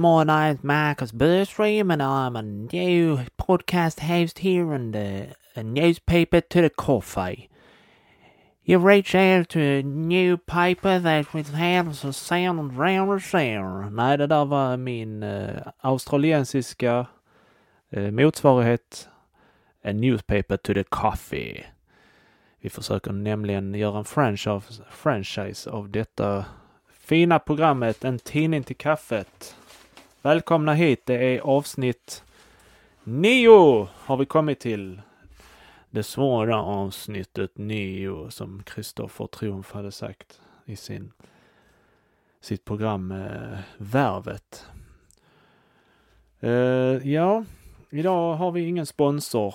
Hello, mates. My name's Marcus Burstream, and I'm a new podcast host here in the a newspaper to the coffee. You reach out to a new paper that will have a sound round the sound. Nej, det där var min uh, australiensiska uh, motsvarighet. A newspaper to the coffee. Vi försöker nämligen göra en franchise, franchise av detta fina programmet En tidning till kaffet. Välkomna hit. Det är avsnitt nio har vi kommit till. Det svåra avsnittet nio som Kristoffer Triumf hade sagt i sin, sitt program eh, Värvet. Eh, ja, idag har vi ingen sponsor.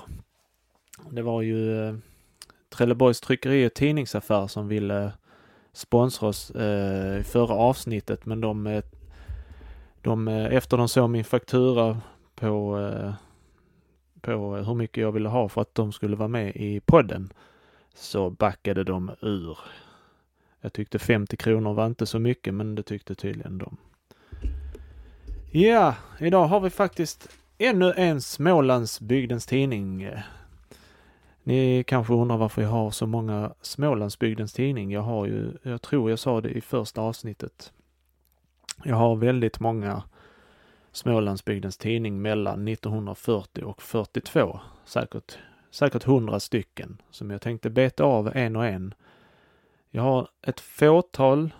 Det var ju eh, Trelleborgs Tryckeri och Tidningsaffär som ville sponsra oss eh, i förra avsnittet men de, eh, de eh, efter de såg min faktura på, eh, på hur mycket jag ville ha för att de skulle vara med i podden så backade de ur. Jag tyckte 50 kronor var inte så mycket men det tyckte tydligen de. Ja, idag har vi faktiskt ännu en Smålandsbygdens tidning ni kanske undrar varför jag har så många Smålandsbygdens tidning. Jag har ju, jag tror jag sa det i första avsnittet. Jag har väldigt många Smålandsbygdens tidning mellan 1940 och 42. Säkert, säkert hundra stycken som jag tänkte beta av en och en. Jag har ett fåtal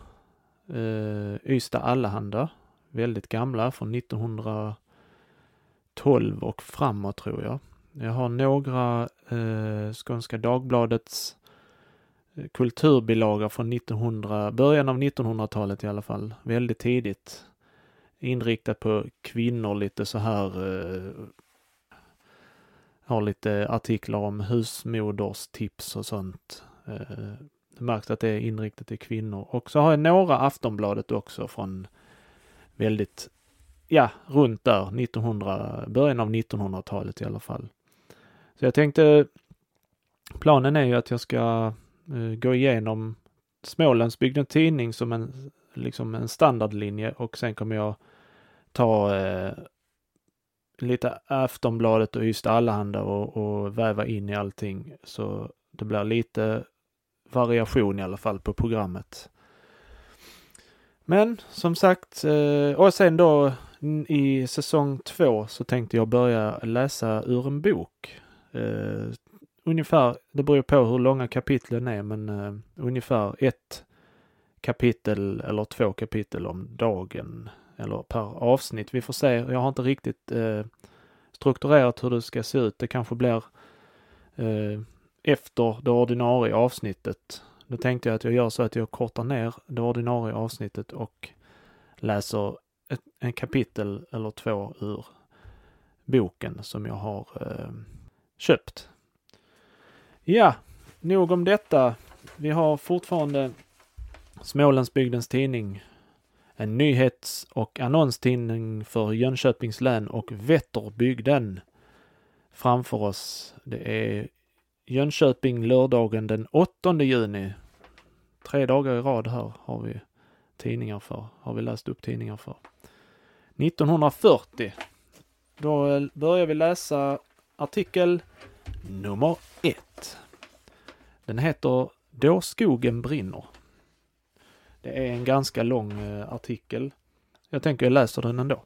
eh, Ystad Allehanda, väldigt gamla från 1912 och framåt tror jag. Jag har några eh, Skånska Dagbladets eh, kulturbilaga från 1900, början av 1900-talet i alla fall, väldigt tidigt. Inriktat på kvinnor lite så här, eh, har lite artiklar om husmoders tips och sånt. Eh, märks att det är inriktat till kvinnor. Och så har jag några Aftonbladet också från väldigt, ja, runt där, 1900, början av 1900-talet i alla fall. Så jag tänkte, planen är ju att jag ska Eh, gå igenom Smålandsbygden Tidning som en, liksom en standardlinje och sen kommer jag ta eh, lite Aftonbladet och Ystad Allehanda och, och väva in i allting så det blir lite variation i alla fall på programmet. Men som sagt, eh, och sen då i säsong två så tänkte jag börja läsa ur en bok. Eh, Ungefär, det beror på hur långa kapitlen är, men uh, ungefär ett kapitel eller två kapitel om dagen eller per avsnitt. Vi får se. Jag har inte riktigt uh, strukturerat hur det ska se ut. Det kanske blir eh, efter det ordinarie avsnittet. Då tänkte jag att jag gör så att jag kortar ner det ordinarie avsnittet och läser ett, en kapitel eller två ur boken som jag har köpt. Ja, nog om detta. Vi har fortfarande Smålandsbygdens Tidning, en nyhets och annonstidning för Jönköpings län och Vätterbygden framför oss. Det är Jönköping lördagen den 8 juni. Tre dagar i rad här har vi tidningar för, har vi läst upp tidningar för. 1940. Då börjar vi läsa artikel nummer ett. Den heter Då skogen brinner. Det är en ganska lång eh, artikel. Jag tänker jag läser den ändå.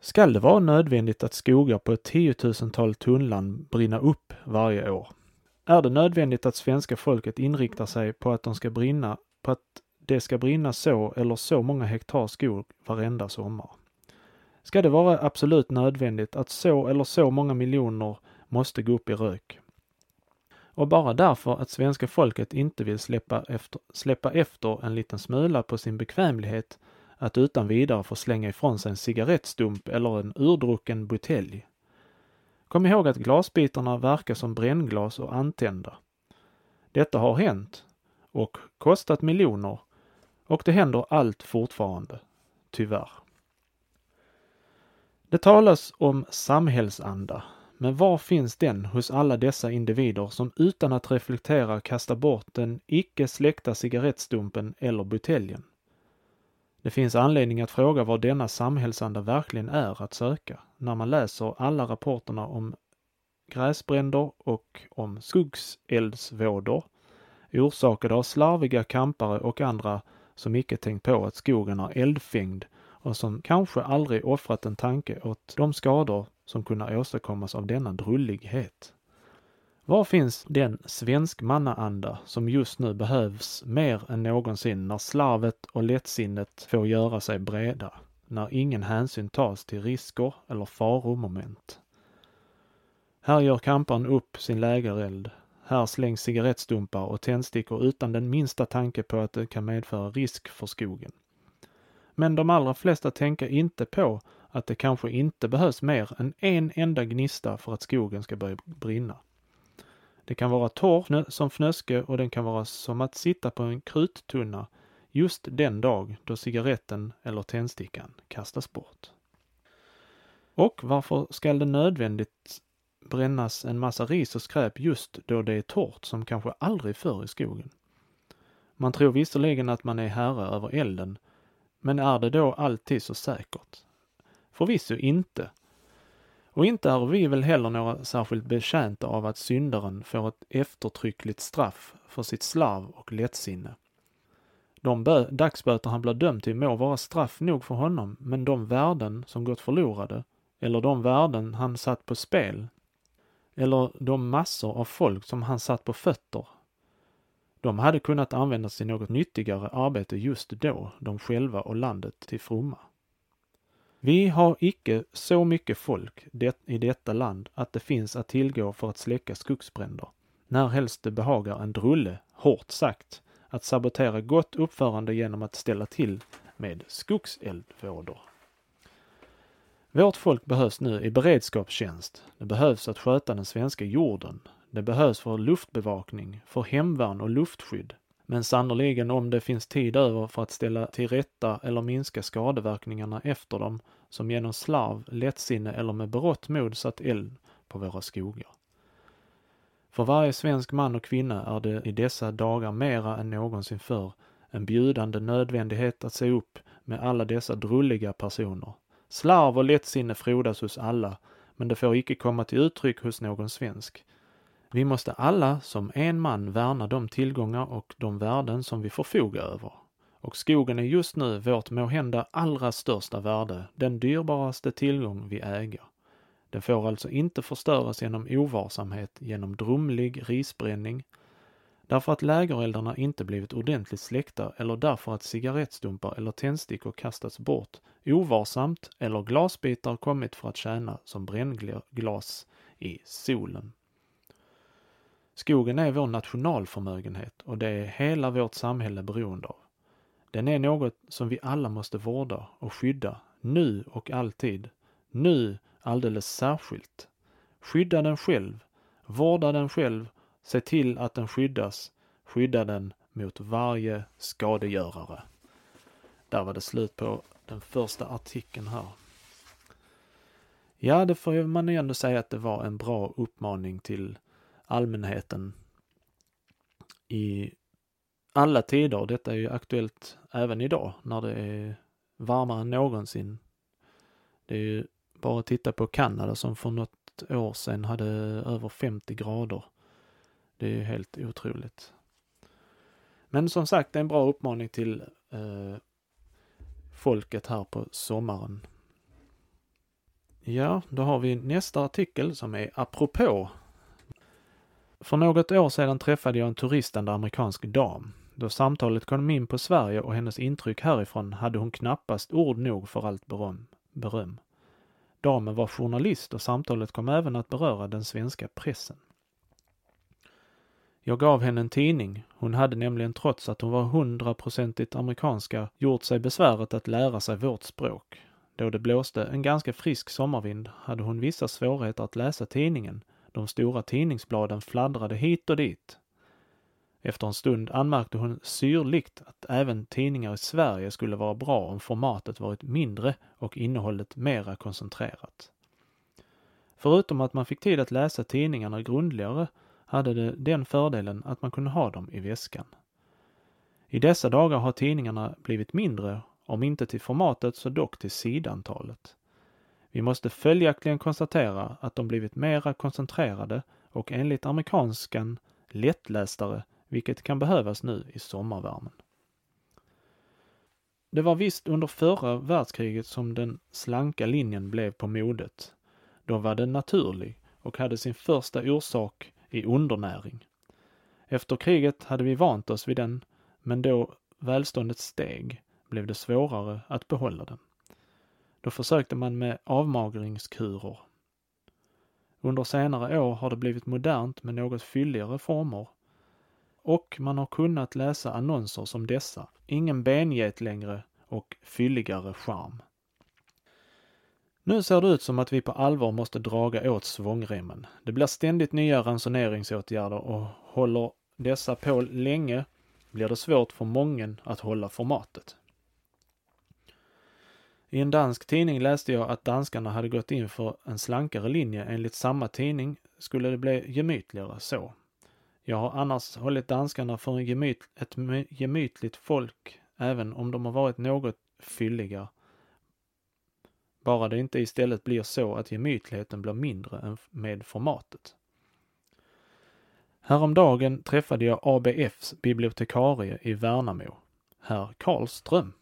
Skall det vara nödvändigt att skogar på ett tiotusental tunnland brinna upp varje år? Är det nödvändigt att svenska folket inriktar sig på att de ska brinna, på att det ska brinna så eller så många hektar skog varenda sommar? Ska det vara absolut nödvändigt att så eller så många miljoner måste gå upp i rök? Och bara därför att svenska folket inte vill släppa efter, släppa efter en liten smula på sin bekvämlighet att utan vidare få slänga ifrån sig en cigarettstump eller en urdrucken butelj. Kom ihåg att glasbitarna verkar som brännglas och antända. Detta har hänt och kostat miljoner och det händer allt fortfarande, tyvärr. Det talas om samhällsanda, men var finns den hos alla dessa individer som utan att reflektera kastar bort den icke släckta cigarettstumpen eller buteljen? Det finns anledning att fråga var denna samhällsanda verkligen är att söka när man läser alla rapporterna om gräsbränder och om skogseldsvådor orsakade av slarviga kampare och andra som icke tänkt på att skogen är eldfängd och som kanske aldrig offrat en tanke åt de skador som kunna åstadkommas av denna drullighet. Var finns den svensk mannaanda som just nu behövs mer än någonsin när slarvet och lättsinnet får göra sig breda, när ingen hänsyn tas till risker eller faromoment? Här gör kamparen upp sin lägereld. Här slängs cigarettstumpar och tändstickor utan den minsta tanke på att det kan medföra risk för skogen. Men de allra flesta tänker inte på att det kanske inte behövs mer än en enda gnista för att skogen ska börja brinna. Det kan vara torr som fnöske och den kan vara som att sitta på en kruttunna just den dag då cigaretten eller tändstickan kastas bort. Och varför skall det nödvändigt brännas en massa ris och skräp just då det är torrt som kanske aldrig förr i skogen? Man tror visserligen att man är herre över elden, men är det då alltid så säkert? Förvisso inte. Och inte är vi väl heller några särskilt betjänta av att syndaren får ett eftertryckligt straff för sitt slarv och lättsinne. De dagsböter han blir dömd till må vara straff nog för honom, men de värden som gått förlorade, eller de värden han satt på spel, eller de massor av folk som han satt på fötter, de hade kunnat användas till något nyttigare arbete just då, de själva och landet till fromma. Vi har icke så mycket folk det, i detta land att det finns att tillgå för att släcka skogsbränder, när helst det behagar en drulle, hårt sagt, att sabotera gott uppförande genom att ställa till med skogseldvådor. Vårt folk behövs nu i beredskapstjänst. Det behövs att sköta den svenska jorden. Det behövs för luftbevakning, för hemvärn och luftskydd. Men sannoliken om det finns tid över för att ställa till rätta eller minska skadeverkningarna efter dem som genom slarv, lättsinne eller med berått mod satt eld på våra skogar. För varje svensk man och kvinna är det i dessa dagar mera än någonsin förr en bjudande nödvändighet att se upp med alla dessa drulliga personer. Slarv och lättsinne frodas hos alla, men det får icke komma till uttryck hos någon svensk. Vi måste alla som en man värna de tillgångar och de värden som vi förfogar över. Och skogen är just nu vårt måhända allra största värde, den dyrbaraste tillgång vi äger. Den får alltså inte förstöras genom ovarsamhet, genom drumlig risbränning, därför att lägereldarna inte blivit ordentligt släckta eller därför att cigarettstumpar eller tändstickor kastats bort ovarsamt eller glasbitar kommit för att tjäna som brännglas i solen. Skogen är vår nationalförmögenhet och det är hela vårt samhälle beroende av. Den är något som vi alla måste vårda och skydda, nu och alltid. Nu alldeles särskilt. Skydda den själv, vårda den själv, se till att den skyddas, skydda den mot varje skadegörare. Där var det slut på den första artikeln här. Ja, det får man ju ändå säga att det var en bra uppmaning till allmänheten i alla tider. Detta är ju aktuellt även idag när det är varmare än någonsin. Det är ju bara att titta på Kanada som för något år sedan hade över 50 grader. Det är ju helt otroligt. Men som sagt, det är en bra uppmaning till eh, folket här på sommaren. Ja, då har vi nästa artikel som är apropå för något år sedan träffade jag en turistande amerikansk dam. Då samtalet kom in på Sverige och hennes intryck härifrån hade hon knappast ord nog för allt beröm. beröm. Damen var journalist och samtalet kom även att beröra den svenska pressen. Jag gav henne en tidning. Hon hade nämligen trots att hon var hundraprocentigt amerikanska gjort sig besväret att lära sig vårt språk. Då det blåste en ganska frisk sommarvind hade hon vissa svårigheter att läsa tidningen de stora tidningsbladen fladdrade hit och dit. Efter en stund anmärkte hon syrligt att även tidningar i Sverige skulle vara bra om formatet varit mindre och innehållet mera koncentrerat. Förutom att man fick tid att läsa tidningarna grundligare hade det den fördelen att man kunde ha dem i väskan. I dessa dagar har tidningarna blivit mindre om inte till formatet så dock till sidantalet. Vi måste följaktligen konstatera att de blivit mera koncentrerade och enligt amerikanskan lättlästare, vilket kan behövas nu i sommarvärmen. Det var visst under förra världskriget som den slanka linjen blev på modet. Då var den naturlig och hade sin första orsak i undernäring. Efter kriget hade vi vant oss vid den, men då välståndet steg blev det svårare att behålla den. Då försökte man med avmagringskurer. Under senare år har det blivit modernt med något fylligare former och man har kunnat läsa annonser som dessa. Ingen benget längre och fylligare charm. Nu ser det ut som att vi på allvar måste draga åt svångremmen. Det blir ständigt nya ransoneringsåtgärder och håller dessa på länge blir det svårt för många att hålla formatet. I en dansk tidning läste jag att danskarna hade gått in för en slankare linje. Enligt samma tidning skulle det bli gemytligare så. Jag har annars hållit danskarna för en gemyt, ett gemytligt folk, även om de har varit något fylliga. Bara det inte istället blir så att gemytligheten blir mindre än med formatet. Häromdagen träffade jag ABFs bibliotekarie i Värnamo, herr Karlström.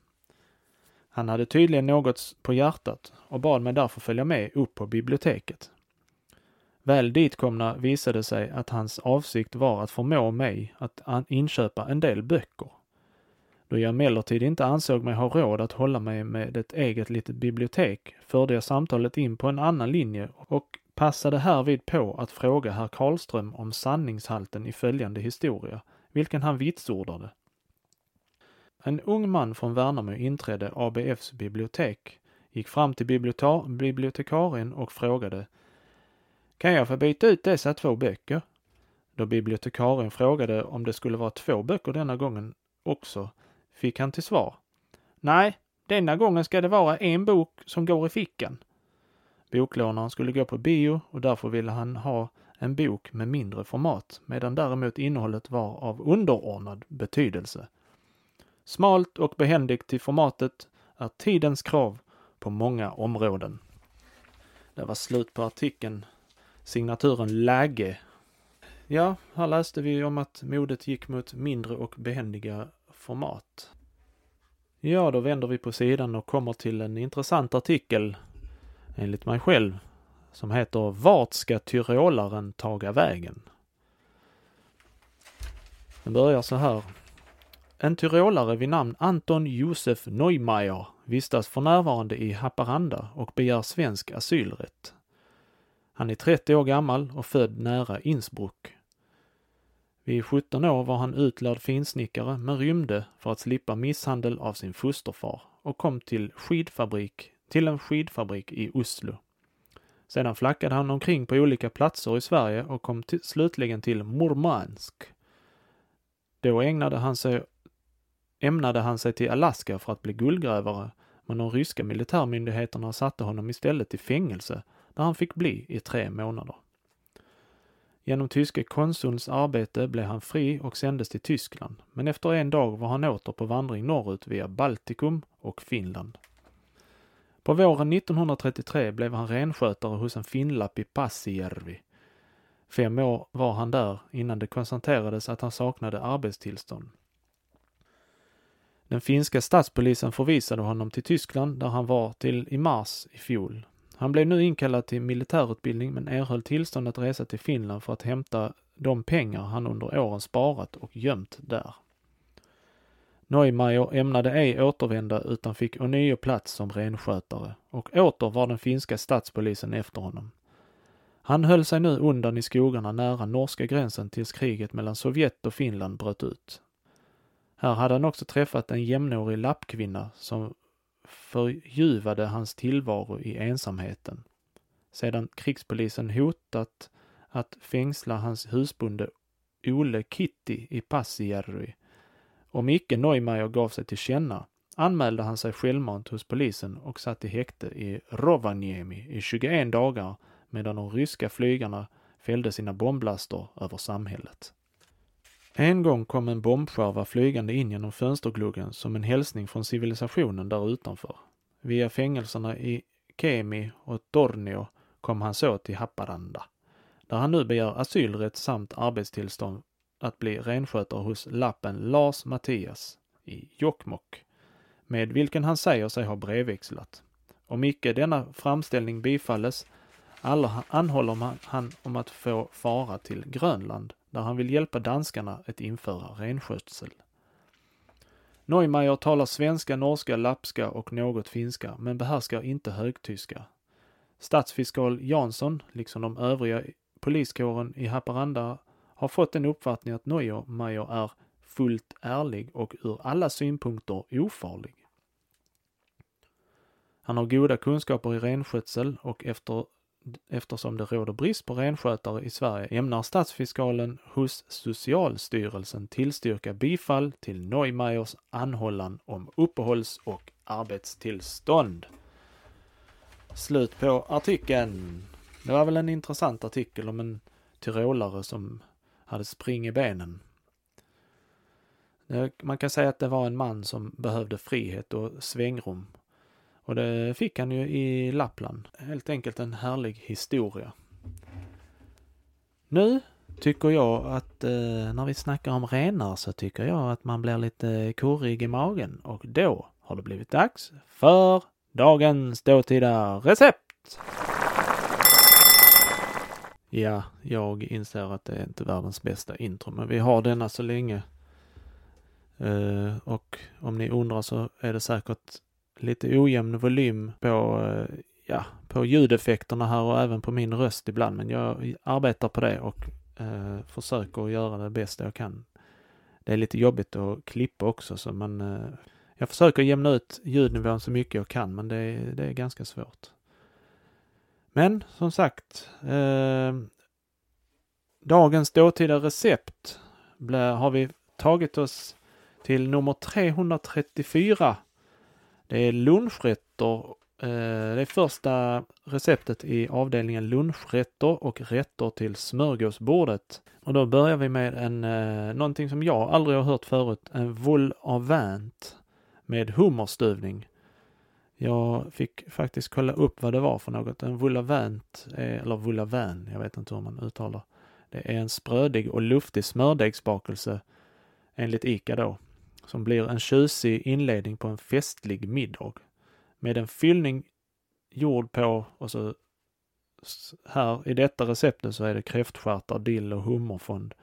Han hade tydligen något på hjärtat och bad mig därför följa med upp på biblioteket. Väl ditkomna visade sig att hans avsikt var att förmå mig att inköpa en del böcker. Då jag emellertid inte ansåg mig ha råd att hålla mig med ett eget litet bibliotek förde jag samtalet in på en annan linje och passade härvid på att fråga herr Karlström om sanningshalten i följande historia, vilken han vitsordade. En ung man från Värnamo inträdde ABFs bibliotek, gick fram till bibliotekarien och frågade Kan jag få byta ut dessa två böcker? Då bibliotekarien frågade om det skulle vara två böcker denna gången också, fick han till svar. Nej, denna gången ska det vara en bok som går i fickan. Boklånaren skulle gå på bio och därför ville han ha en bok med mindre format, medan däremot innehållet var av underordnad betydelse. Smalt och behändigt till formatet är tidens krav på många områden. Det var slut på artikeln. Signaturen Läge. Ja, här läste vi om att modet gick mot mindre och behändiga format. Ja, då vänder vi på sidan och kommer till en intressant artikel, enligt mig själv, som heter Vart ska tyrolaren taga vägen? Den börjar så här. En tyrolare vid namn Anton Josef Neumeier vistas för närvarande i Haparanda och begär svensk asylrätt. Han är 30 år gammal och född nära Innsbruck. Vid 17 år var han utlärd finsnickare men rymde för att slippa misshandel av sin fosterfar och kom till skidfabrik, till en skidfabrik i Oslo. Sedan flackade han omkring på olika platser i Sverige och kom till, slutligen till Murmansk. Då ägnade han sig ämnade han sig till Alaska för att bli guldgrävare, men de ryska militärmyndigheterna satte honom istället i fängelse, där han fick bli i tre månader. Genom tyske konsulns arbete blev han fri och sändes till Tyskland, men efter en dag var han åter på vandring norrut via Baltikum och Finland. På våren 1933 blev han renskötare hos en finlapp i Passijärvi. Fem år var han där innan det konstaterades att han saknade arbetstillstånd. Den finska statspolisen förvisade honom till Tyskland där han var till i mars i fjol. Han blev nu inkallad till militärutbildning men erhöll tillstånd att resa till Finland för att hämta de pengar han under åren sparat och gömt där. Neumeier ämnade ej återvända utan fick ånyo plats som renskötare och åter var den finska statspolisen efter honom. Han höll sig nu undan i skogarna nära norska gränsen tills kriget mellan Sovjet och Finland bröt ut. Här hade han också träffat en jämnårig lappkvinna som förljuvade hans tillvaro i ensamheten. Sedan krigspolisen hotat att fängsla hans husbonde Ole Kitty i Passijärvi. Om icke Neumeier gav sig till känna anmälde han sig självmant hos polisen och satt i häkte i Rovaniemi i 21 dagar medan de ryska flygarna fällde sina bomblaster över samhället. En gång kom en bombskärva flygande in genom fönstergluggen som en hälsning från civilisationen där utanför. Via fängelserna i Kemi och Tornio kom han så till Haparanda, där han nu begär asylrätt samt arbetstillstånd att bli renskötare hos lappen Lars Mattias i Jokkmokk, med vilken han säger sig ha brevväxlat. Om icke denna framställning bifalles anhåller han om att få fara till Grönland, där han vill hjälpa danskarna att införa renskötsel. Neumeier talar svenska, norska, lappska och något finska, men behärskar inte högtyska. Statsfiskal Jansson, liksom de övriga poliskåren i Haparanda, har fått den uppfattningen att Neumeier är fullt ärlig och ur alla synpunkter ofarlig. Han har goda kunskaper i renskötsel och efter, eftersom det råder brist på renskötare i Sverige ämnar statsfiskalen hos Socialstyrelsen tillstyrka bifall till Neumeyers anhållan om uppehålls och arbetstillstånd. Slut på artikeln. Det var väl en intressant artikel om en tyrolare som hade spring i benen. Man kan säga att det var en man som behövde frihet och svängrum. Och det fick han ju i Lappland. Helt enkelt en härlig historia. Nu tycker jag att eh, när vi snackar om renar så tycker jag att man blir lite kurrig i magen och då har det blivit dags för dagens dåtida recept. Ja, jag inser att det är inte världens bästa intro, men vi har denna så länge. Eh, och om ni undrar så är det säkert lite ojämn volym på, eh, ja, på ljudeffekterna här och även på min röst ibland, men jag arbetar på det och eh, försöker göra det bästa jag kan. Det är lite jobbigt att klippa också, så man, eh, jag försöker jämna ut ljudnivån så mycket jag kan, men det, det är ganska svårt. Men som sagt, eh, dagens dåtida recept har vi tagit oss till nummer 334. Det är lunchrätter. Eh, det är första receptet i avdelningen lunchrätter och rätter till smörgåsbordet. Och då börjar vi med en, eh, någonting som jag aldrig har hört förut, en vol au vent med hummerstuvning. Jag fick faktiskt kolla upp vad det var för något. En vulavant, eller vulavan, jag vet inte hur man uttalar. Det är en sprödig och luftig smördegsbakelse enligt ICA då, som blir en tjusig inledning på en festlig middag. Med en fyllning gjord på, och så här i detta receptet så är det kräftstjärtar, dill och hummerfond.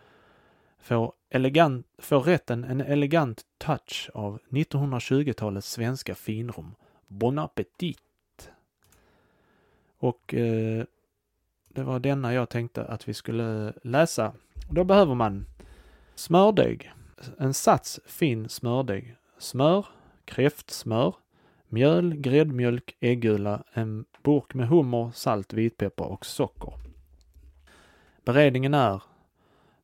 Får, elegant, får rätten en elegant touch av 1920-talets svenska finrum Bon appetit! Och eh, det var denna jag tänkte att vi skulle läsa. Då behöver man smördeg, en sats fin smördeg, smör, kräftsmör, mjöl, gräddmjölk, äggula, en burk med hummer, salt, vitpeppar och socker. Beredningen är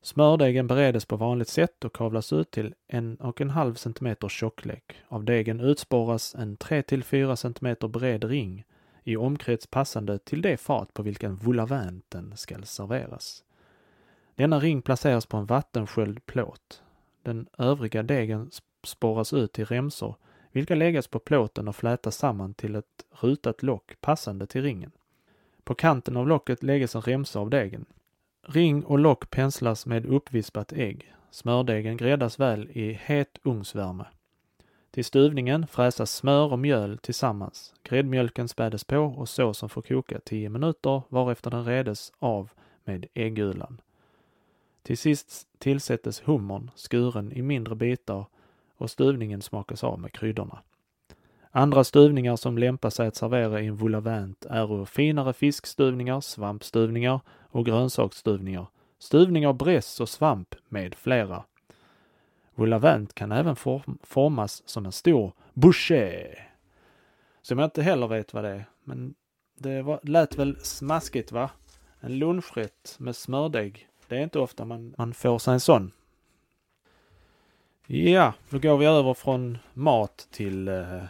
Smördegen beredes på vanligt sätt och kavlas ut till en och en halv centimeter tjocklek. Av degen utspåras en 3 till 4 centimeter bred ring i omkrets passande till det fat på vilken vulavanten skall serveras. Denna ring placeras på en vattensköljd plåt. Den övriga degen spåras ut till remsor, vilka läggas på plåten och flätas samman till ett rutat lock passande till ringen. På kanten av locket läggs en remsa av degen. Ring och lock penslas med uppvispat ägg. Smördegen gräddas väl i het ugnsvärme. Till stuvningen fräsas smör och mjöl tillsammans. Gräddmjölken spädes på och såsen får koka 10 minuter varefter den redes av med äggulan. Till sist tillsättes hummern skuren i mindre bitar och stuvningen smakas av med kryddorna. Andra stuvningar som lämpar sig att servera i en volavent är finare fiskstuvningar, svampstuvningar och grönsaksstuvningar, stuvning av bräss och svamp med flera. Volavent kan även form formas som en stor bouché. Som jag inte heller vet vad det är, men det var, lät väl smaskigt va? En lunchrätt med smördeg. Det är inte ofta man, man får sig en sån. Ja, då går vi över från mat till eh,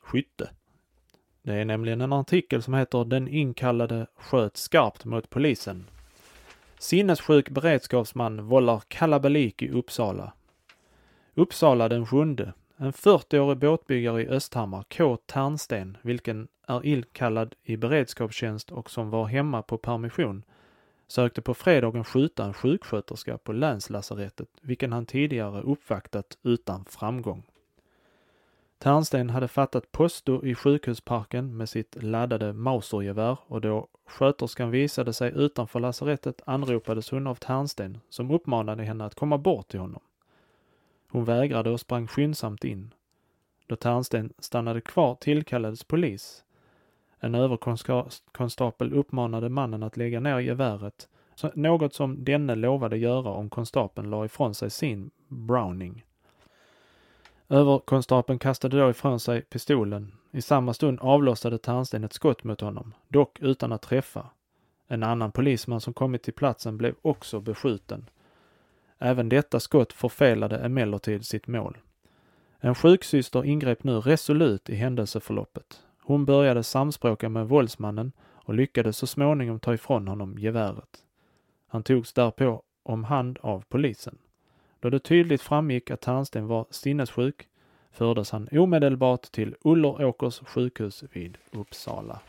skytte. Det är nämligen en artikel som heter Den inkallade sköt skarpt mot polisen. Sinnessjuk beredskapsman vållar kalabalik i Uppsala. Uppsala den sjunde. En 40-årig båtbyggare i Östhammar, K. Tärnsten, vilken är illkallad i beredskapstjänst och som var hemma på permission, sökte på fredagen skjuta en sjuksköterska på länslasarettet, vilken han tidigare uppvaktat utan framgång. Tärnsten hade fattat posto i sjukhusparken med sitt laddade Mausergevär och då sköterskan visade sig utanför lasarettet anropades hon av Tärnsten som uppmanade henne att komma bort till honom. Hon vägrade och sprang skyndsamt in. Då Tärnsten stannade kvar tillkallades polis. En överkonstapel uppmanade mannen att lägga ner geväret, något som denne lovade göra om konstapeln la ifrån sig sin Browning. Överkonstapeln kastade då ifrån sig pistolen. I samma stund avlossade Tärnsten ett skott mot honom, dock utan att träffa. En annan polisman som kommit till platsen blev också beskjuten. Även detta skott förfelade emellertid sitt mål. En sjuksyster ingrep nu resolut i händelseförloppet. Hon började samspråka med våldsmannen och lyckades så småningom ta ifrån honom geväret. Han togs därpå om hand av polisen. Då det tydligt framgick att Tärnsten var sinnessjuk fördes han omedelbart till Ulleråkers sjukhus vid Uppsala.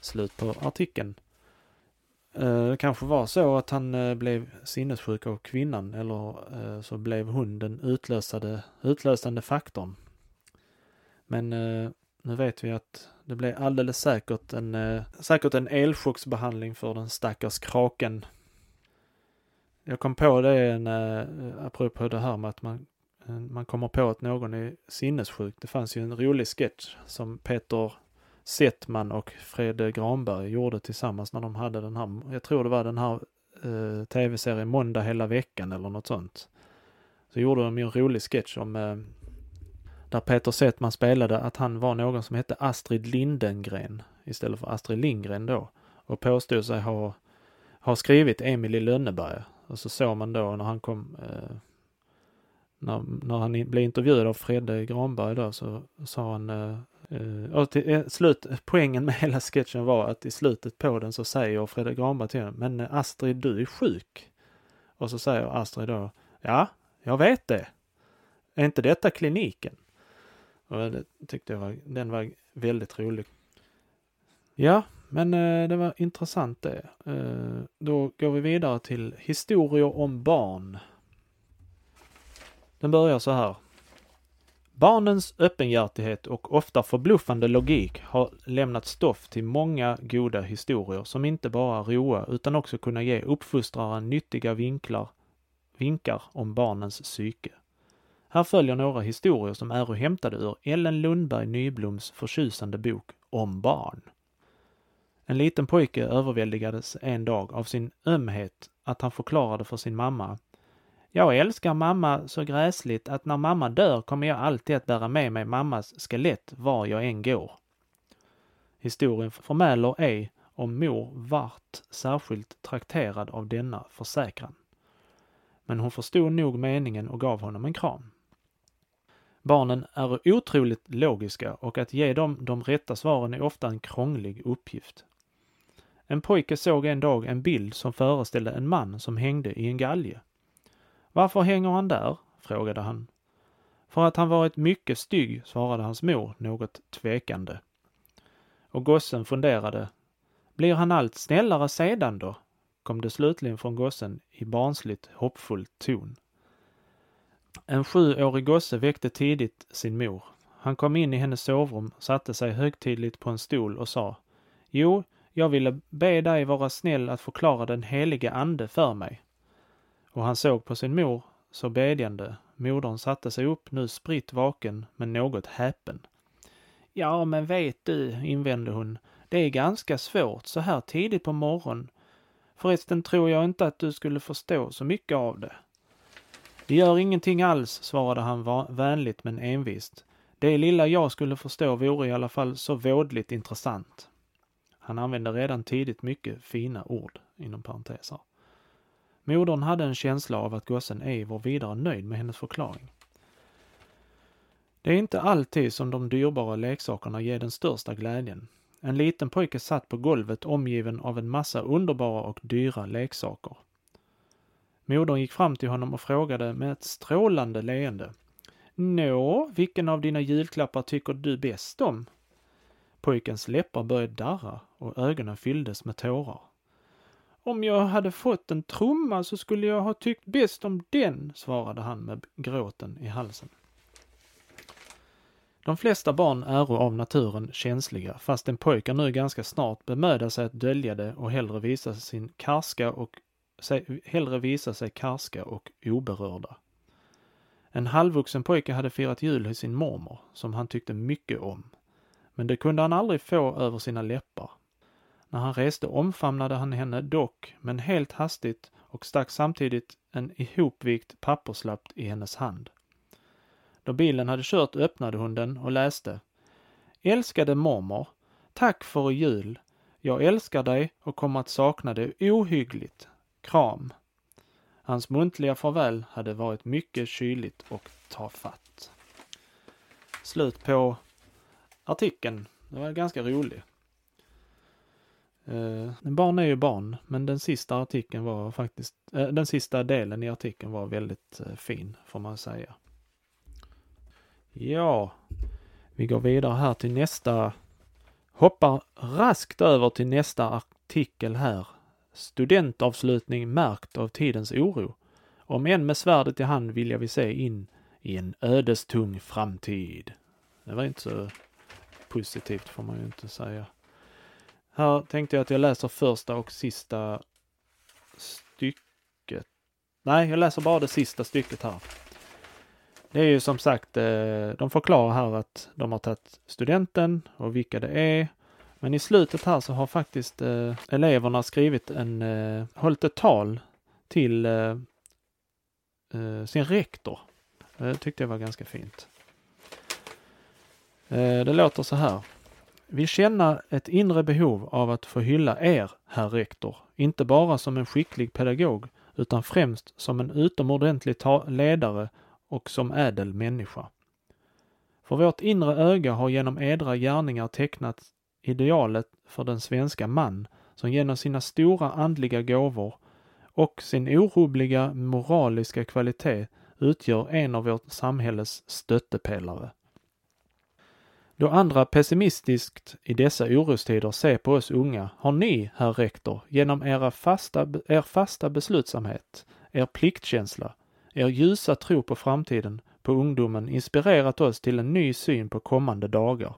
Slut på artikeln. Eh, det kanske var så att han eh, blev sinnessjuk av kvinnan eller eh, så blev hon den utlösande faktorn. Men nu vet vi att det blev alldeles säkert en, eh, säkert en elchocksbehandling för den stackars kraken jag kom på det när, eh, apropå det här med att man, eh, man kommer på att någon är sinnessjuk. Det fanns ju en rolig sketch som Peter Settman och Fred Granberg gjorde tillsammans när de hade den här, jag tror det var den här eh, tv-serien Måndag hela veckan eller något sånt. Så gjorde de ju en rolig sketch om eh, där Peter Settman spelade att han var någon som hette Astrid Lindengren istället för Astrid Lindgren då och påstod sig ha, ha skrivit Emil i Lönneberga och så såg man då när han kom, eh, när, när han blev intervjuad av Fredde Granberg då så sa han, eh, eh, och till eh, slut, poängen med hela sketchen var att i slutet på den så säger Fredde Granberg till honom, men eh, Astrid du är sjuk. Och så säger Astrid då, ja, jag vet det. Är inte detta kliniken? Och det tyckte jag var, den var väldigt rolig. Ja, men eh, det var intressant det. Eh, då går vi vidare till historier om barn. Den börjar så här. Barnens öppenhjärtighet och ofta förbluffande logik har lämnat stoff till många goda historier som inte bara roa utan också kunna ge uppfostraren nyttiga vinklar, vinkar om barnens psyke. Här följer några historier som är hämtade ur Ellen Lundberg Nybloms förtjusande bok Om barn. En liten pojke överväldigades en dag av sin ömhet att han förklarade för sin mamma. Jag älskar mamma så gräsligt att när mamma dör kommer jag alltid att bära med mig mammas skelett var jag än går. Historien förmäler ej om mor vart särskilt trakterad av denna försäkran. Men hon förstod nog meningen och gav honom en kram. Barnen är otroligt logiska och att ge dem de rätta svaren är ofta en krånglig uppgift. En pojke såg en dag en bild som föreställde en man som hängde i en galge. Varför hänger han där? frågade han. För att han varit mycket stygg, svarade hans mor något tvekande. Och gossen funderade. Blir han allt snällare sedan då? kom det slutligen från gossen i barnsligt hoppfull ton. En sjuårig gosse väckte tidigt sin mor. Han kom in i hennes sovrum, satte sig högtidligt på en stol och sa Jo, jag ville be dig vara snäll att förklara den helige ande för mig. Och han såg på sin mor så bedjande. Modern satte sig upp, nu spritt vaken, men något häpen. Ja, men vet du, invände hon, det är ganska svårt så här tidigt på morgonen. Förresten tror jag inte att du skulle förstå så mycket av det. Det gör ingenting alls, svarade han vänligt men envist. Det lilla jag skulle förstå vore i alla fall så vådligt intressant. Han använde redan tidigt mycket fina ord, inom parenteser. Modern hade en känsla av att gossen ej var vidare nöjd med hennes förklaring. Det är inte alltid som de dyrbara leksakerna ger den största glädjen. En liten pojke satt på golvet omgiven av en massa underbara och dyra leksaker. Modern gick fram till honom och frågade med ett strålande leende. Nå, vilken av dina julklappar tycker du bäst om? Pojkens läppar började darra och ögonen fylldes med tårar. Om jag hade fått en trumma så skulle jag ha tyckt bäst om den, svarade han med gråten i halsen. De flesta barn är av naturen känsliga, fast en nu ganska snart bemödar sig att dölja det och hellre visa sin karska och hellre visa sig karska och oberörda. En halvvuxen pojke hade firat jul hos sin mormor, som han tyckte mycket om. Men det kunde han aldrig få över sina läppar. När han reste omfamnade han henne dock, men helt hastigt och stack samtidigt en ihopvikt papperslapp i hennes hand. Då bilen hade kört öppnade hon den och läste. Älskade mormor. Tack för jul. Jag älskar dig och kommer att sakna dig ohyggligt. Kram. Hans muntliga farväl hade varit mycket kyligt och tafatt. Slut på artikeln. Det var ganska rolig. Eh, barn är ju barn, men den sista artikeln var faktiskt, eh, den sista delen i artikeln var väldigt eh, fin, får man säga. Ja, vi går vidare här till nästa, hoppar raskt över till nästa artikel här. Studentavslutning märkt av tidens oro. Om än med svärdet i hand vill jag vi se in i en ödestung framtid. Det var inte så positivt får man ju inte säga. Här tänkte jag att jag läser första och sista stycket. Nej, jag läser bara det sista stycket här. Det är ju som sagt, eh, de förklarar här att de har tagit studenten och vilka det är. Men i slutet här så har faktiskt eh, eleverna skrivit en, eh, hållit ett tal till eh, eh, sin rektor. Eh, det tyckte jag var ganska fint. Det låter så här. Vi känner ett inre behov av att få hylla er, herr rektor, inte bara som en skicklig pedagog, utan främst som en utomordentlig ledare och som ädel människa. För vårt inre öga har genom edra gärningar tecknat idealet för den svenska man som genom sina stora andliga gåvor och sin orubbliga moraliska kvalitet utgör en av vårt samhälles stöttepelare. Då andra pessimistiskt i dessa orostider ser på oss unga har ni, herr rektor, genom era fasta, er fasta beslutsamhet, er pliktkänsla, er ljusa tro på framtiden, på ungdomen, inspirerat oss till en ny syn på kommande dagar.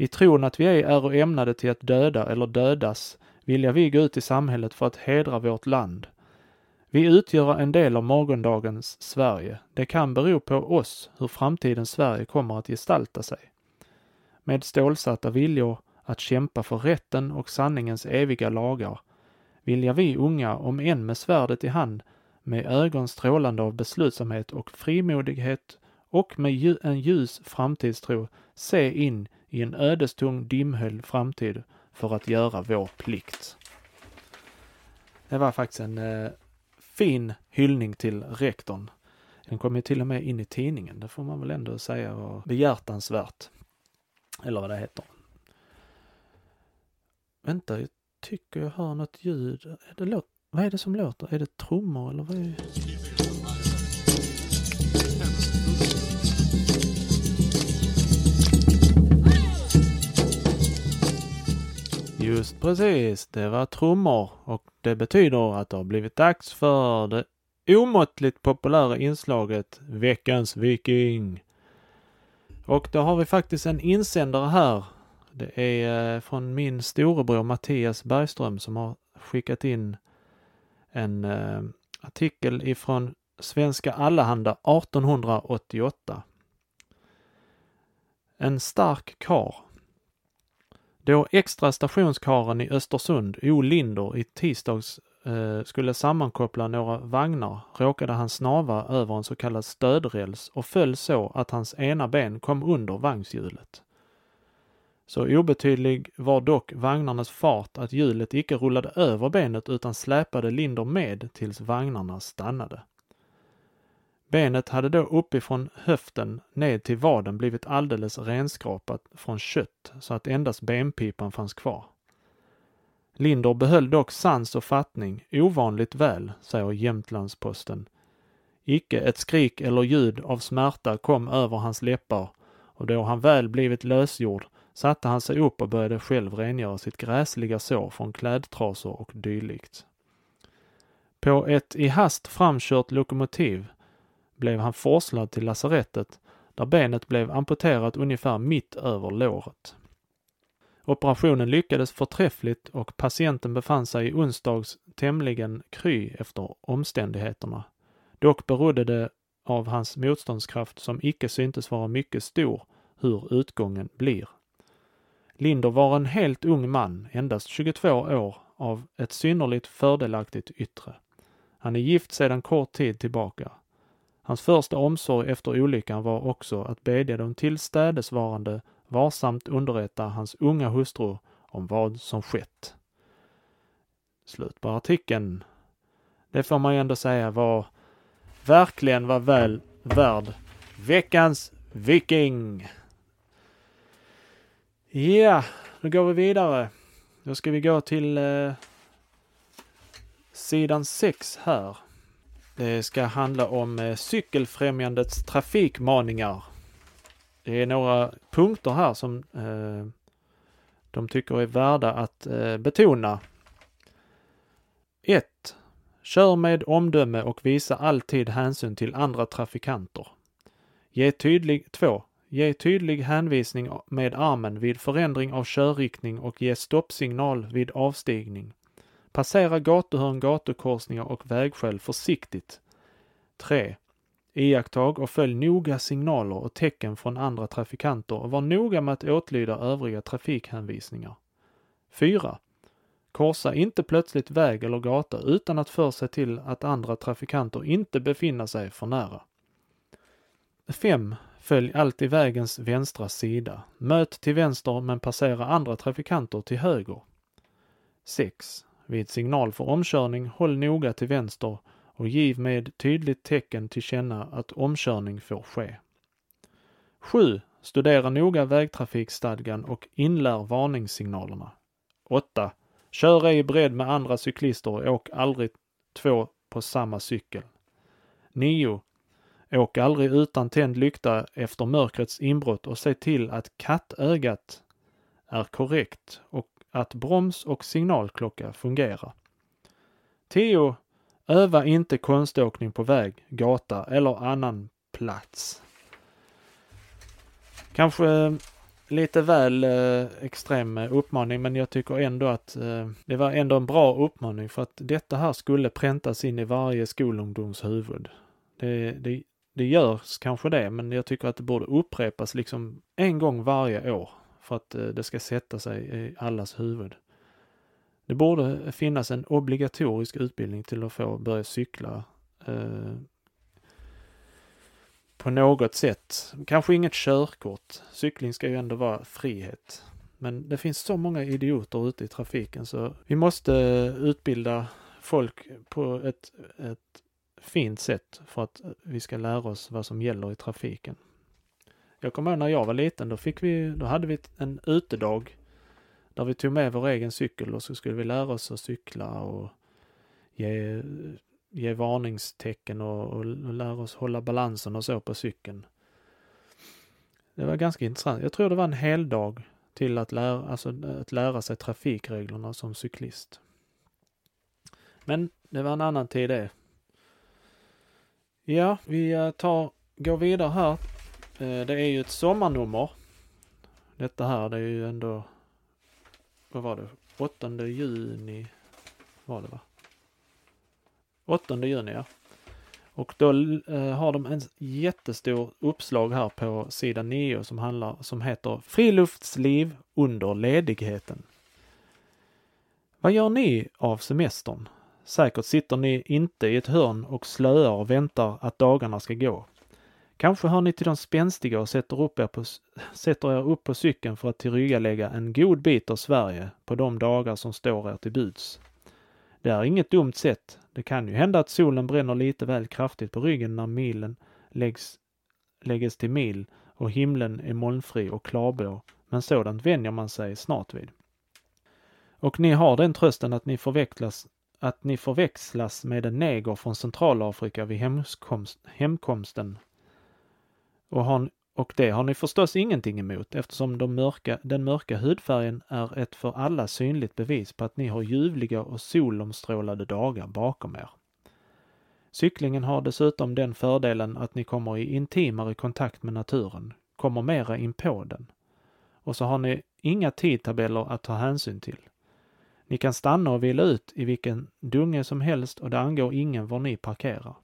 I tron att vi ej är ämnade till att döda eller dödas vilja vi gå ut i samhället för att hedra vårt land. Vi utgör en del av morgondagens Sverige. Det kan bero på oss hur framtidens Sverige kommer att gestalta sig. Med stålsatta viljor att kämpa för rätten och sanningens eviga lagar vilja vi unga, om än med svärdet i hand, med ögon strålande av beslutsamhet och frimodighet och med en ljus framtidstro se in i en ödestung dimhöljd framtid för att göra vår plikt. Det var faktiskt en eh, fin hyllning till rektorn. Den kom ju till och med in i tidningen, det får man väl ändå säga var behjärtansvärt. Eller vad det heter. Vänta, jag tycker jag hör något ljud. Det vad är det som låter? Är det trummor eller vad är det? Just precis, det var trummor och det betyder att det har blivit dags för det omåttligt populära inslaget Veckans Viking. Och då har vi faktiskt en insändare här. Det är eh, från min storebror Mattias Bergström som har skickat in en eh, artikel ifrån Svenska Allehanda 1888. En stark kar. Då extra stationskaren i Östersund, O Linder, i tisdags eh, skulle sammankoppla några vagnar råkade han snava över en så kallad stödräls och föll så att hans ena ben kom under vagnshjulet. Så obetydlig var dock vagnarnas fart att hjulet icke rullade över benet utan släpade Linder med tills vagnarna stannade. Benet hade då uppifrån höften ned till vaden blivit alldeles renskrapat från kött så att endast benpipan fanns kvar. Linder behöll dock sans och fattning ovanligt väl, säger Jämtlandsposten. Icke ett skrik eller ljud av smärta kom över hans läppar och då han väl blivit lösgjord satte han sig upp och började själv rengöra sitt gräsliga sår från klädtrasor och dylikt. På ett i hast framkört lokomotiv blev han forslad till lasarettet där benet blev amputerat ungefär mitt över låret. Operationen lyckades förträffligt och patienten befann sig i onsdags tämligen kry efter omständigheterna. Dock berodde det av hans motståndskraft som icke syntes vara mycket stor hur utgången blir. Linder var en helt ung man, endast 22 år, av ett synnerligt fördelaktigt yttre. Han är gift sedan kort tid tillbaka. Hans första omsorg efter olyckan var också att bedja de tillstädesvarande varsamt underrätta hans unga hustru om vad som skett. Slut på artikeln. Det får man ju ändå säga var verkligen var väl värd veckans Viking. Ja, då går vi vidare. Då ska vi gå till eh, sidan 6 här. Det ska handla om eh, Cykelfrämjandets trafikmaningar. Det är några punkter här som eh, de tycker är värda att eh, betona. 1. Kör med omdöme och visa alltid hänsyn till andra trafikanter. Ge tydlig 2. Ge tydlig hänvisning med armen vid förändring av körriktning och ge stoppsignal vid avstigning. Passera gatuhörn, gatukorsningar och vägskäl försiktigt. 3. Iakttag och följ noga signaler och tecken från andra trafikanter och var noga med att åtlyda övriga trafikhänvisningar. 4. Korsa inte plötsligt väg eller gata utan att först se till att andra trafikanter inte befinner sig för nära. 5. Följ alltid vägens vänstra sida. Möt till vänster men passera andra trafikanter till höger. 6. Vid signal för omkörning, håll noga till vänster och giv med tydligt tecken till känna att omkörning får ske. 7. Studera noga vägtrafikstadgan och inlär varningssignalerna. 8. Kör ej bredd med andra cyklister och åk aldrig två på samma cykel. 9. Åk aldrig utan tänd lykta efter mörkrets inbrott och se till att kattögat är korrekt och att broms och signalklocka fungerar. 10. Öva inte konståkning på väg, gata eller annan plats. Kanske eh, lite väl eh, extrem eh, uppmaning men jag tycker ändå att eh, det var ändå en bra uppmaning för att detta här skulle präntas in i varje skolungdoms huvud. Det, det, det görs kanske det men jag tycker att det borde upprepas liksom en gång varje år för att eh, det ska sätta sig i allas huvud. Det borde finnas en obligatorisk utbildning till att få börja cykla eh, på något sätt. Kanske inget körkort. Cykling ska ju ändå vara frihet. Men det finns så många idioter ute i trafiken så vi måste utbilda folk på ett, ett fint sätt för att vi ska lära oss vad som gäller i trafiken. Jag kommer ihåg när jag var liten, då fick vi, då hade vi en utedag där vi tog med vår egen cykel och så skulle vi lära oss att cykla och ge, ge varningstecken och, och, och lära oss hålla balansen och så på cykeln. Det var ganska intressant. Jag tror det var en hel dag till att lära, alltså, att lära sig trafikreglerna som cyklist. Men det var en annan tid det. Ja, vi eh, tar, går vidare här. Eh, det är ju ett sommarnummer. Detta här, det är ju ändå vad var det, 8 juni var det va? 8 juni ja. Och då eh, har de en jättestor uppslag här på sidan 9 som handlar, som heter Friluftsliv under ledigheten. Vad gör ni av semestern? Säkert sitter ni inte i ett hörn och slöar och väntar att dagarna ska gå. Kanske hör ni till de spänstiga och sätter, upp er, på, sätter er upp på cykeln för att tillryggalägga en god bit av Sverige på de dagar som står er till buds. Det är inget dumt sätt. Det kan ju hända att solen bränner lite väl kraftigt på ryggen när milen läggs, lägges till mil och himlen är molnfri och klarblå, men sådant vänjer man sig snart vid. Och ni har den trösten att ni förväxlas, att ni förväxlas med en neger från Centralafrika vid hemkomst, hemkomsten. Och, har, och det har ni förstås ingenting emot eftersom de mörka, den mörka hudfärgen är ett för alla synligt bevis på att ni har ljuvliga och solomstrålade dagar bakom er. Cyklingen har dessutom den fördelen att ni kommer i intimare kontakt med naturen, kommer mera in på den. Och så har ni inga tidtabeller att ta hänsyn till. Ni kan stanna och vila ut i vilken dunge som helst och det angår ingen var ni parkerar.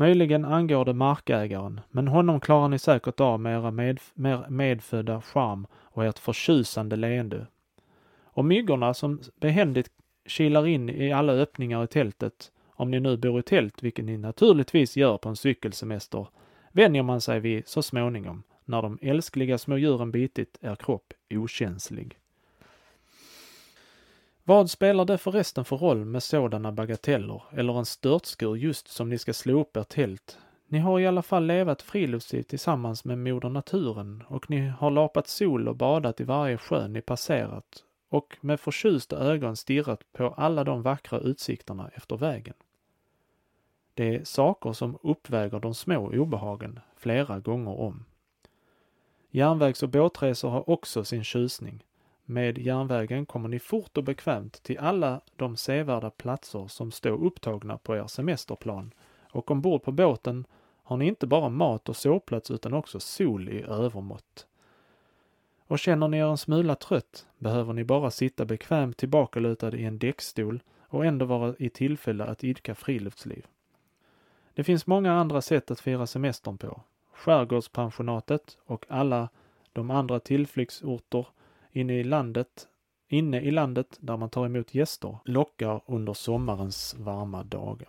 Möjligen angår det markägaren, men honom klarar ni säkert av med era med, med, medfödda charm och ert förtjusande leende. Och myggorna som behändigt kilar in i alla öppningar i tältet, om ni nu bor i tält, vilket ni naturligtvis gör på en cykelsemester, vänjer man sig vid så småningom, när de älskliga små djuren bitit er kropp okänslig. Vad spelar det förresten för roll med sådana bagateller eller en störtskur just som ni ska slå upp ert tält? Ni har i alla fall levat friluftsliv tillsammans med moder naturen och ni har lapat sol och badat i varje sjö ni passerat och med förtjusta ögon stirrat på alla de vackra utsikterna efter vägen. Det är saker som uppväger de små obehagen flera gånger om. Järnvägs och båtresor har också sin tjusning. Med järnvägen kommer ni fort och bekvämt till alla de sevärda platser som står upptagna på er semesterplan och ombord på båten har ni inte bara mat och sovplats utan också sol i övermått. Och känner ni er en smula trött behöver ni bara sitta bekvämt tillbakalutad i en däckstol och ändå vara i tillfälle att idka friluftsliv. Det finns många andra sätt att fira semestern på. Skärgårdspensionatet och alla de andra tillflyktsorter inne i landet, inne i landet där man tar emot gäster lockar under sommarens varma dagar.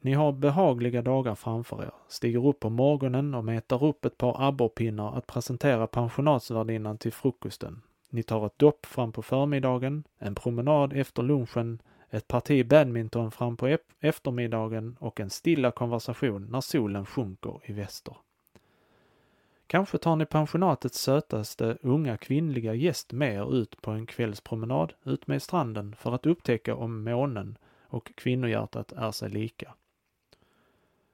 Ni har behagliga dagar framför er, stiger upp på morgonen och metar upp ett par abborrpinnar att presentera pensionatsvärdinnan till frukosten. Ni tar ett dopp fram på förmiddagen, en promenad efter lunchen, ett parti badminton fram på eftermiddagen och en stilla konversation när solen sjunker i väster. Kanske tar ni pensionatets sötaste unga kvinnliga gäst med er ut på en kvällspromenad ut med stranden för att upptäcka om månen och kvinnohjärtat är sig lika.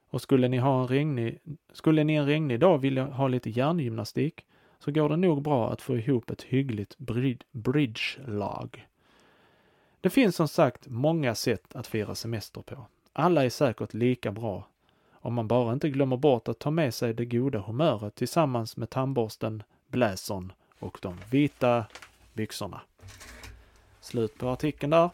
Och skulle ni ha en regnig, skulle ni en regnig dag vilja ha lite hjärngymnastik så går det nog bra att få ihop ett hyggligt bridge-lag. Det finns som sagt många sätt att fira semester på. Alla är säkert lika bra om man bara inte glömmer bort att ta med sig det goda humöret tillsammans med tandborsten, bläsern och de vita byxorna. Slut på artikeln där.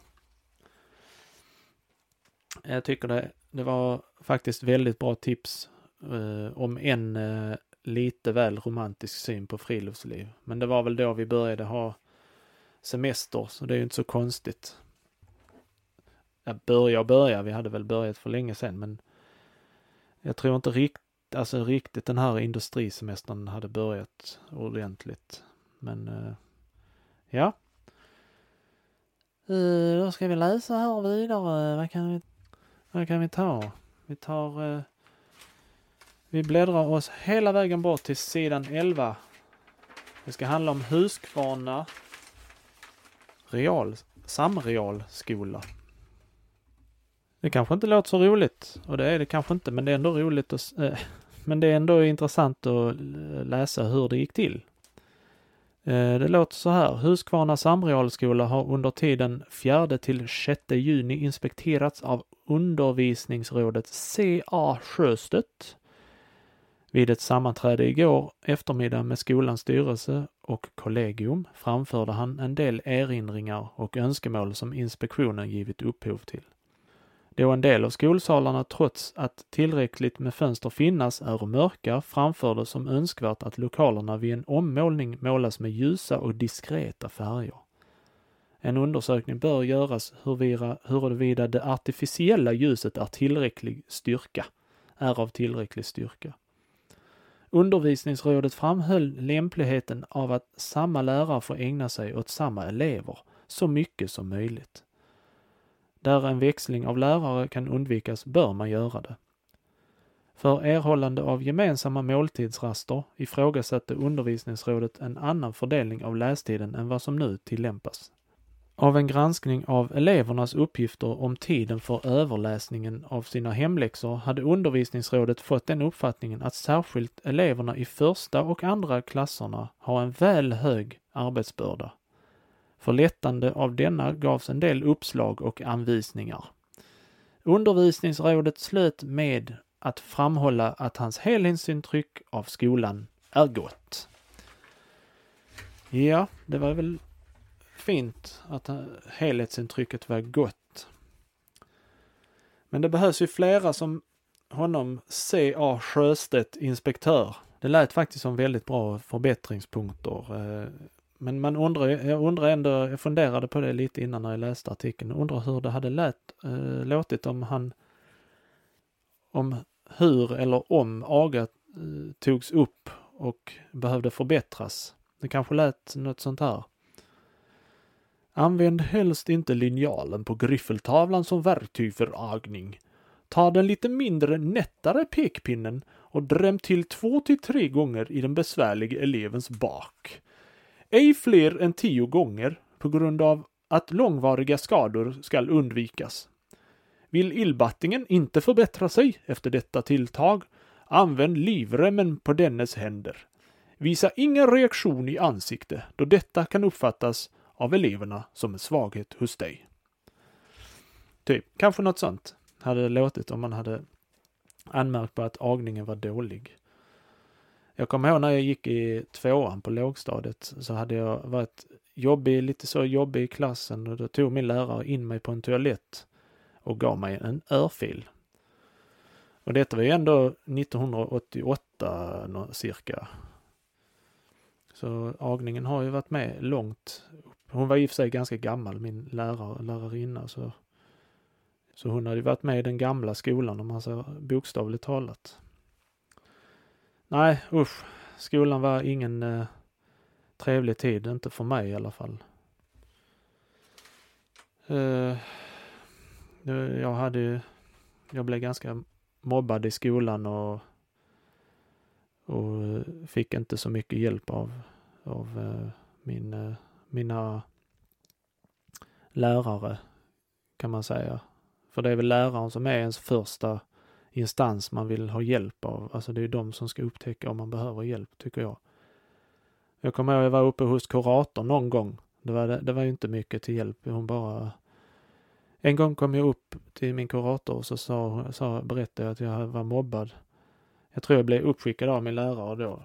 Jag tycker det, det var faktiskt väldigt bra tips eh, om en eh, lite väl romantisk syn på friluftsliv. Men det var väl då vi började ha semester, så det är ju inte så konstigt. Ja, börja och börja, vi hade väl börjat för länge sedan, men jag tror inte riktigt, alltså riktigt den här industrisemestern hade börjat ordentligt. Men uh, ja. Uh, då ska vi läsa här vidare. Vad kan vi, vad kan vi ta? Vi tar uh, vi bläddrar oss hela vägen bort till sidan 11. Det ska handla om Huskvarna real, samrealskola. Det kanske inte låter så roligt och det är det kanske inte, men det är ändå roligt att, äh, men det är ändå intressant att eh, läsa hur det gick till. Äh, det låter så här. Huskvarna samrealskola har under tiden 4 till 6 juni inspekterats av undervisningsrådet C.A. Sjöstedt. Vid ett sammanträde igår eftermiddag med skolans styrelse och kollegium framförde han en del erinringar och önskemål som inspektionen givit upphov till. Då en del av skolsalarna trots att tillräckligt med fönster finnas är mörka framfördes som önskvärt att lokalerna vid en ommålning målas med ljusa och diskreta färger. En undersökning bör göras huruvida, huruvida det artificiella ljuset är tillräcklig styrka, är av tillräcklig styrka. Undervisningsrådet framhöll lämpligheten av att samma lärare får ägna sig åt samma elever så mycket som möjligt där en växling av lärare kan undvikas bör man göra det. För erhållande av gemensamma måltidsraster ifrågasatte undervisningsrådet en annan fördelning av lästiden än vad som nu tillämpas. Av en granskning av elevernas uppgifter om tiden för överläsningen av sina hemläxor hade undervisningsrådet fått den uppfattningen att särskilt eleverna i första och andra klasserna har en väl hög arbetsbörda. För lättande av denna gavs en del uppslag och anvisningar. Undervisningsrådet slöt med att framhålla att hans helhetsintryck av skolan är gott. Ja, det var väl fint att helhetsintrycket var gott. Men det behövs ju flera som honom C.A. Sjöstedt, inspektör. Det lät faktiskt som väldigt bra förbättringspunkter. Eh, men man undrar, jag undrar ändå, jag funderade på det lite innan när jag läste artikeln, undrar hur det hade lät, äh, låtit om han, om hur eller om aga äh, togs upp och behövde förbättras. Det kanske lät något sånt här. Använd helst inte linjalen på griffeltavlan som verktyg för agning. Ta den lite mindre nättare pekpinnen och dräm till två till tre gånger i den besvärliga elevens bak. Ej fler än tio gånger på grund av att långvariga skador skall undvikas. Vill illbattingen inte förbättra sig efter detta tilltag, använd livremmen på dennes händer. Visa ingen reaktion i ansikte då detta kan uppfattas av eleverna som en svaghet hos dig. Typ, kanske något sånt hade det låtit om man hade anmärkt på att agningen var dålig. Jag kommer ihåg när jag gick i tvåan på lågstadiet så hade jag varit jobbig, lite så jobbig i klassen och då tog min lärare in mig på en toalett och gav mig en örfil. Och detta var ju ändå 1988 cirka. Så agningen har ju varit med långt Hon var i och för sig ganska gammal, min lärare, lärarinna, så, så hon hade varit med i den gamla skolan om man säger bokstavligt talat. Nej, usch. Skolan var ingen eh, trevlig tid, inte för mig i alla fall. Eh, jag hade ju... jag blev ganska mobbad i skolan och, och eh, fick inte så mycket hjälp av, av eh, min, eh, mina lärare, kan man säga. För det är väl läraren som är ens första instans man vill ha hjälp av. Alltså det är de som ska upptäcka om man behöver hjälp, tycker jag. Jag kommer ihåg jag var uppe hos kuratorn någon gång. Det var, det var ju inte mycket till hjälp. Hon bara... En gång kom jag upp till min kurator och så sa, sa, berättade jag att jag var mobbad. Jag tror jag blev uppskickad av min lärare då.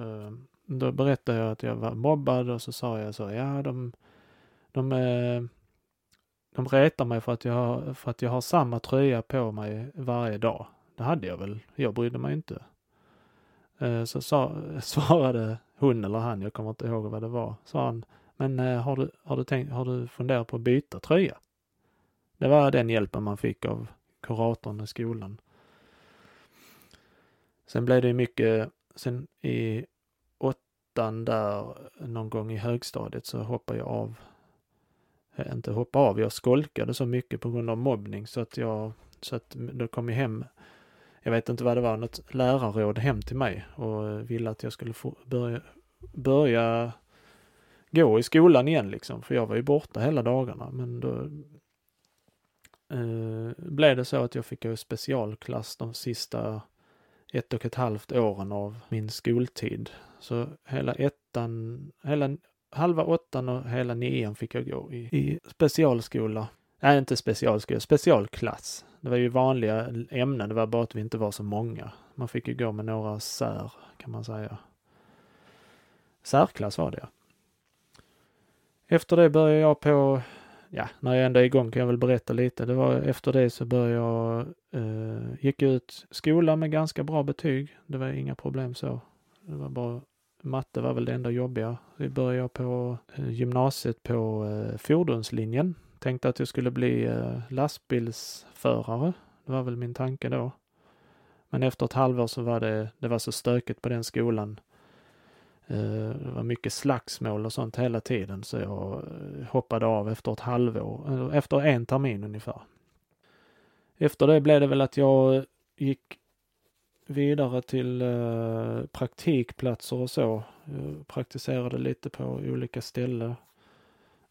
Ehm, då berättade jag att jag var mobbad och så sa jag så, ja de, de, eh, de retar mig för att, jag har, för att jag har samma tröja på mig varje dag. Det hade jag väl. Jag brydde mig inte. Eh, så sa, svarade hon eller han, jag kommer inte ihåg vad det var, sa han, men eh, har du, har du, tänkt, har du funderat på att byta tröja? Det var den hjälpen man fick av kuratorn i skolan. Sen blev det mycket, sen i åttan där någon gång i högstadiet så hoppade jag av Eh, inte hoppa av. Jag skolkade så mycket på grund av mobbning så att jag, så att då kom jag hem, jag vet inte vad det var, något lärarråd hem till mig och eh, ville att jag skulle få börja, börja gå i skolan igen liksom, för jag var ju borta hela dagarna. Men då eh, blev det så att jag fick gå i specialklass de sista ett och ett halvt åren av min skoltid. Så hela ettan, hela halva åttan och hela nian fick jag gå i, i specialskola. Nej, inte specialskola, specialklass. Det var ju vanliga ämnen, det var bara att vi inte var så många. Man fick ju gå med några sär, kan man säga. Särklass var det, ja. Efter det började jag på, ja, när jag ändå är igång kan jag väl berätta lite. Det var efter det så började jag, eh, gick ut skolan med ganska bra betyg. Det var inga problem så. Det var bara Matte var väl det enda jobbiga. Vi började på eh, gymnasiet på eh, fordonslinjen. Tänkte att jag skulle bli eh, lastbilsförare. Det var väl min tanke då. Men efter ett halvår så var det, det var så stökigt på den skolan. Det var mycket slagsmål och sånt hela tiden så jag hoppade av efter ett halvår, efter en termin ungefär. Efter det blev det väl att jag gick vidare till eh, praktikplatser och så. Jag praktiserade lite på olika ställen.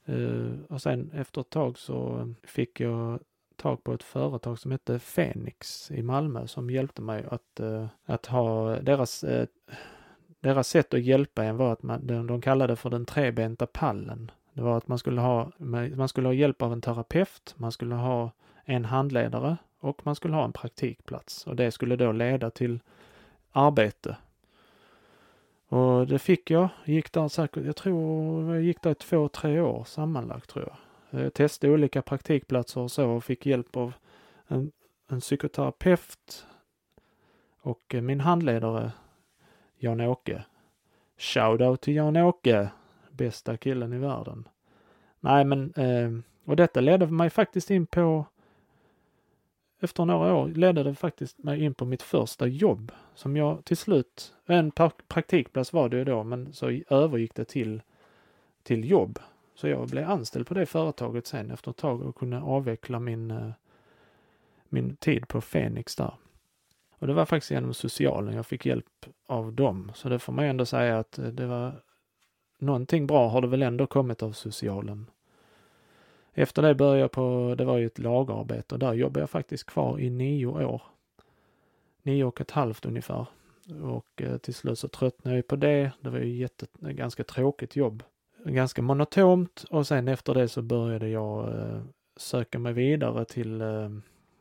Eh, och sen efter ett tag så fick jag tag på ett företag som hette Fenix i Malmö som hjälpte mig att, eh, att ha deras deras sätt att hjälpa en var att man, de, de kallade det för den trebenta pallen. Det var att man skulle ha, man skulle ha hjälp av en terapeut, man skulle ha en handledare och man skulle ha en praktikplats. Och det skulle då leda till arbete. Och det fick jag. Gick där säkert, jag tror jag gick där i två, tre år sammanlagt tror jag. Jag testade olika praktikplatser och så och fick hjälp av en, en psykoterapeut och eh, min handledare Jan-Åke. Shoutout till Jan-Åke, bästa killen i världen. Nej, men eh, och detta ledde mig faktiskt in på efter några år ledde det faktiskt mig in på mitt första jobb som jag till slut, en praktikplats var det ju då, men så övergick det till, till jobb. Så jag blev anställd på det företaget sen efter ett tag och kunde avveckla min, eh, min tid på Fenix där. Och det var faktiskt genom socialen jag fick hjälp av dem. Så det får man ändå säga att eh, det var någonting bra har det väl ändå kommit av socialen. Efter det började jag på, det var ju ett lagerarbete och där jobbade jag faktiskt kvar i nio år. Nio och ett halvt ungefär. Och eh, till slut så tröttnade jag på det. Det var ju jätte, ganska tråkigt jobb. Ganska monotont och sen efter det så började jag eh, söka mig vidare till eh,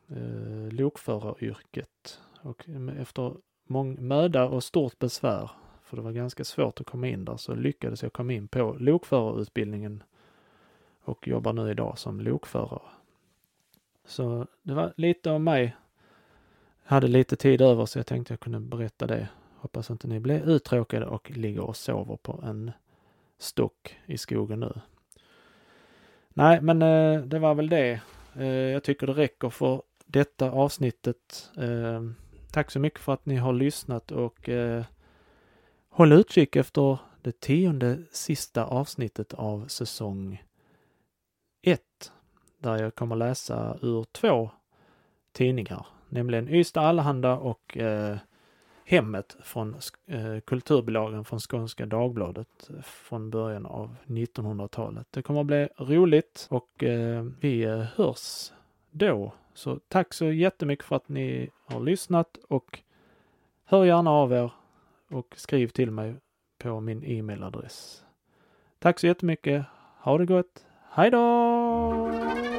eh lokföraryrket. Och efter mång möda och stort besvär, för det var ganska svårt att komma in där, så lyckades jag komma in på lokförarutbildningen och jobbar nu idag som lokförare. Så det var lite om mig. Jag hade lite tid över så jag tänkte jag kunde berätta det. Hoppas inte ni blir uttråkade och ligger och sover på en stock i skogen nu. Nej, men eh, det var väl det. Eh, jag tycker det räcker för detta avsnittet. Eh, tack så mycket för att ni har lyssnat och håll utkik efter det tionde sista avsnittet av säsong där jag kommer läsa ur två tidningar, nämligen Ystad Allehanda och eh, Hemmet från eh, kulturbilagan från Skånska Dagbladet från början av 1900-talet. Det kommer att bli roligt och eh, vi eh, hörs då. Så tack så jättemycket för att ni har lyssnat och hör gärna av er och skriv till mig på min e-mailadress. Tack så jättemycket. Ha det gott. Hej då!